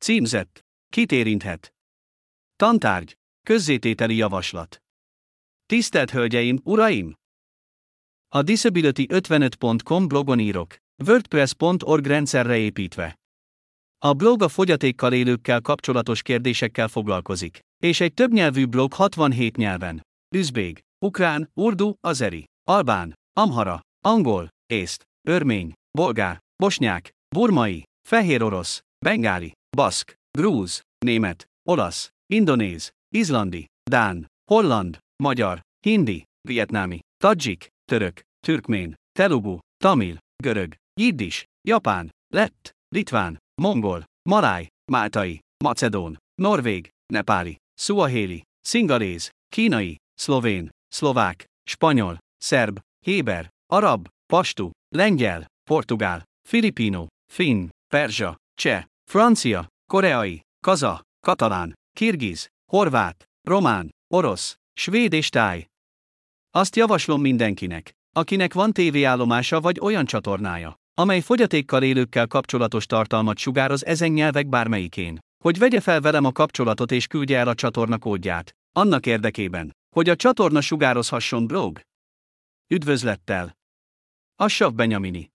Címzett. Kit érinthet? Tantárgy. Közzétételi javaslat. Tisztelt Hölgyeim, Uraim! A Disability55.com blogon írok, WordPress.org rendszerre építve. A blog a fogyatékkal élőkkel kapcsolatos kérdésekkel foglalkozik, és egy többnyelvű blog 67 nyelven. Üzbég, ukrán, urdu, azeri, albán, amhara, angol, észt, örmény, bolgár, bosnyák, burmai, fehér orosz, bengáli, baszk, grúz, német, olasz, indonéz, izlandi, dán, holland, magyar, hindi, vietnámi, tadzsik, török, türkmén, telugu, tamil, görög, jiddis, japán, lett, litván, mongol, maláj, máltai, macedón, norvég, nepáli, szuahéli, szingaléz, kínai, szlovén, szlovák, spanyol, szerb, héber, arab, pastu, lengyel, portugál, filipino, finn, perzsa, cseh, francia, koreai, kaza, katalán, kirgiz, horvát, román, orosz, svéd és táj. Azt javaslom mindenkinek, akinek van tévéállomása vagy olyan csatornája, amely fogyatékkal élőkkel kapcsolatos tartalmat sugároz ezen nyelvek bármelyikén, hogy vegye fel velem a kapcsolatot és küldje el a csatorna kódját, annak érdekében, hogy a csatorna sugározhasson blog. Üdvözlettel! Assav Benyamini